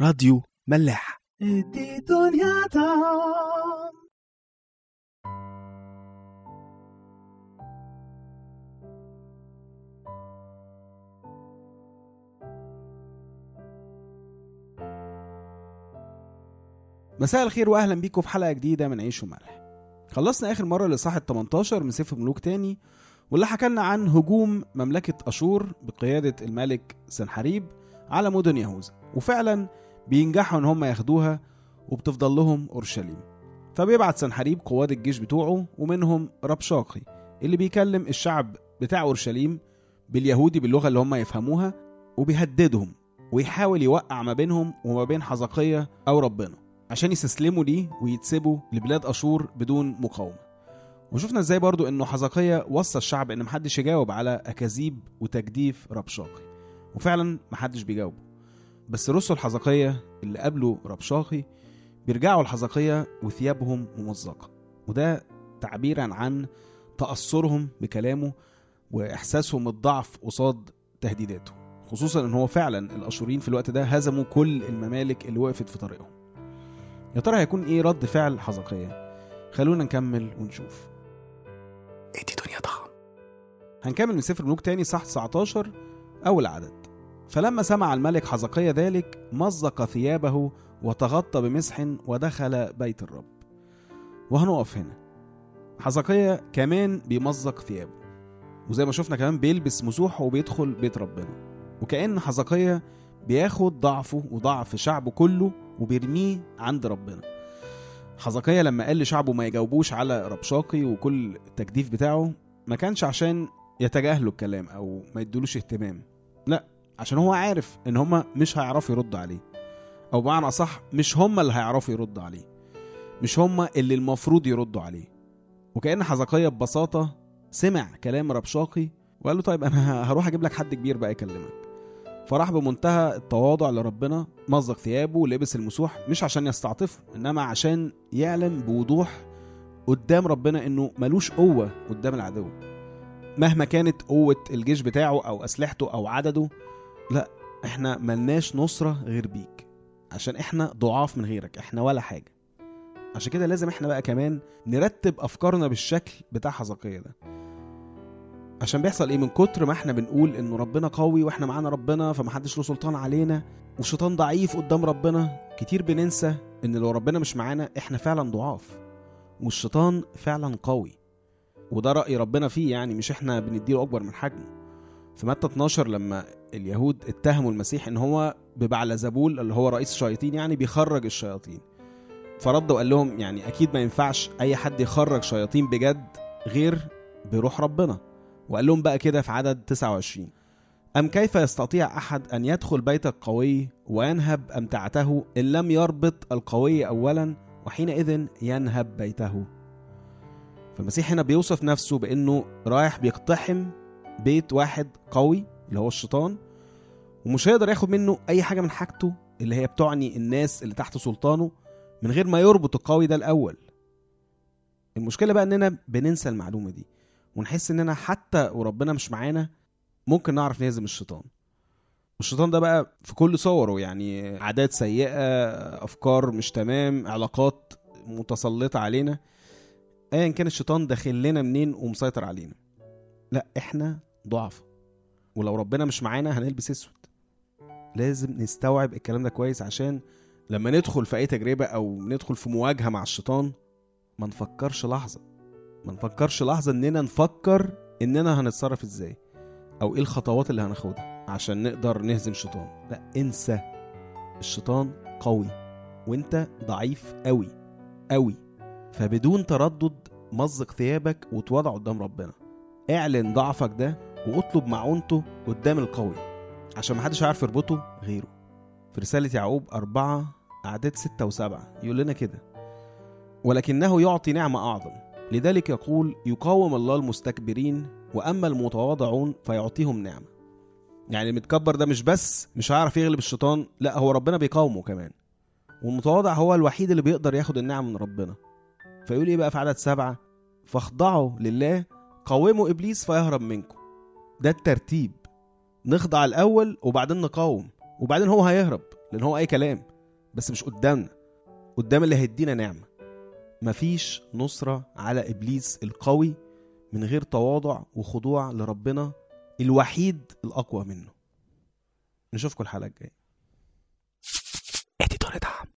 راديو ملاح. مساء الخير واهلا بيكم في حلقة جديدة من عيش وملح. خلصنا آخر مرة لصاحة 18 من سفر ملوك تاني واللي حكى لنا عن هجوم مملكة أشور بقيادة الملك سنحريب على مدن يهوذا. وفعلا بينجحوا إن هم ياخدوها وبتفضل لهم أورشليم. فبيبعت سنحريب قواد الجيش بتوعه ومنهم ربشاقي اللي بيكلم الشعب بتاع أورشليم باليهودي باللغة اللي هم يفهموها وبيهددهم ويحاول يوقع ما بينهم وما بين حزقية أو ربنا عشان يستسلموا ليه ويتسبوا لبلاد أشور بدون مقاومة. وشفنا إزاي برضو إنه حزقية وصى الشعب إن محدش يجاوب على أكاذيب وتجديف ربشاقي وفعلا محدش بيجاوبه. بس رسل حزقية اللي قابلوا ربشاقي بيرجعوا لحزقية وثيابهم ممزقة. وده تعبيرا عن تأثرهم بكلامه وإحساسهم الضعف قصاد تهديداته خصوصا إن هو فعلا الاشوريين في الوقت ده هزموا كل الممالك اللي وقفت في طريقهم. يا ترى هيكون إيه رد فعل حزقية؟ خلونا نكمل ونشوف. ادي دنيا دام هنكمل من سفر ملوك تاني صح 19 أول عدد. فلما سمع الملك حزقية ذلك مزق ثيابه وتغطى بمسح ودخل بيت الرب. وهنقف هنا. حزقية كمان بيمزق ثيابه. وزي ما شفنا كمان بيلبس مسوح وبيدخل بيت ربنا. وكأن حزقية بياخد ضعفه وضعف شعبه كله وبيرميه عند ربنا. حزقية لما قال لشعبه ما يجاوبوش على ربشاقي وكل التجديف بتاعه ما كانش عشان يتجاهلوا الكلام أو ما يدولوش اهتمام. لا عشان هو عارف إن هما مش هيعرفوا يردوا عليه. أو بمعنى أصح مش هما اللي هيعرفوا يردوا عليه. مش هما اللي المفروض يردوا عليه. وكأن حزقية ببساطة سمع كلام ربشاقي وقال له طيب أنا هروح أجيب لك حد كبير بقى يكلمك. فراح بمنتهى التواضع لربنا مزق ثيابه ولبس المسوح مش عشان يستعطفه إنما عشان يعلن بوضوح قدام ربنا إنه ملوش قوة قدام العدو. مهما كانت قوة الجيش بتاعه أو أسلحته أو عدده لا إحنا ملناش نصرة غير بيك. عشان إحنا ضعاف من غيرك إحنا ولا حاجة. عشان كده لازم إحنا بقى كمان نرتب أفكارنا بالشكل بتاع حزقية ده. عشان بيحصل إيه؟ من كتر ما إحنا بنقول إنه ربنا قوي وإحنا معانا ربنا فمحدش له سلطان علينا والشيطان ضعيف قدام ربنا كتير بننسى إن لو ربنا مش معانا إحنا فعلا ضعاف والشيطان فعلا قوي. وده رأي ربنا فيه يعني مش إحنا بنديله أكبر من حجمه. في متى 12 لما اليهود اتهموا المسيح إن هو ببعلزبول اللي هو رئيس الشياطين يعني بيخرج الشياطين. فرد وقال لهم يعني أكيد ما ينفعش أي حد يخرج شياطين بجد غير بروح ربنا. وقال لهم بقى كده في عدد 29 أم كيف يستطيع أحد أن يدخل بيت القوي وينهب أمتعته إن لم يربط القوي أولا وحينئذ ينهب بيته؟ فالمسيح هنا بيوصف نفسه بأنه رايح بيقتحم بيت واحد قوي اللي هو الشيطان ومش هيقدر ياخد منه أي حاجة من حاجته اللي هي بتعني الناس اللي تحت سلطانه من غير ما يربط القوي ده الأول. المشكلة بقى إننا بننسى المعلومة دي ونحس إننا حتى وربنا مش معانا ممكن نعرف نهزم الشيطان. الشيطان ده بقى في كل صوره يعني عادات سيئة أفكار مش تمام علاقات متسلطة علينا أيا كان الشيطان داخل لنا منين ومسيطر علينا. لا إحنا ضعف. ولو ربنا مش معانا هنلبس أسود. لازم نستوعب الكلام ده كويس عشان لما ندخل في أي تجربة أو ندخل في مواجهة مع الشيطان ما نفكرش لحظة. ما نفكرش لحظة إننا نفكر إننا هنتصرف إزاي أو إيه الخطوات اللي هناخدها عشان نقدر نهزم الشيطان. لا انسى. الشيطان قوي وأنت ضعيف قوي قوي فبدون تردد مزق ثيابك وتوضع قدام ربنا. اعلن ضعفك ده واطلب معونته قدام القوي عشان محدش عارف يربطه غيره. في رسالة يعقوب أربعة أعداد ستة وسبعة يقول لنا كده ولكنه يعطي نعمة أعظم لذلك يقول يقاوم الله المستكبرين وأما المتواضعون فيعطيهم نعمة. يعني المتكبر ده مش بس مش هيعرف يغلب الشيطان لا هو ربنا بيقاومه كمان. والمتواضع هو الوحيد اللي بيقدر ياخد النعم من ربنا. فيقول إيه بقى في عدد سبعة؟ فاخضعوا لله قاوموا إبليس فيهرب منكم. ده الترتيب. نخضع الأول وبعدين نقاوم وبعدين هو هيهرب لأن هو أي كلام بس مش قدامنا. قدام اللي هيدينا نعمة. مفيش نصرة على إبليس القوي من غير تواضع وخضوع لربنا الوحيد الأقوى منه. نشوفكم الحلقة الجاية.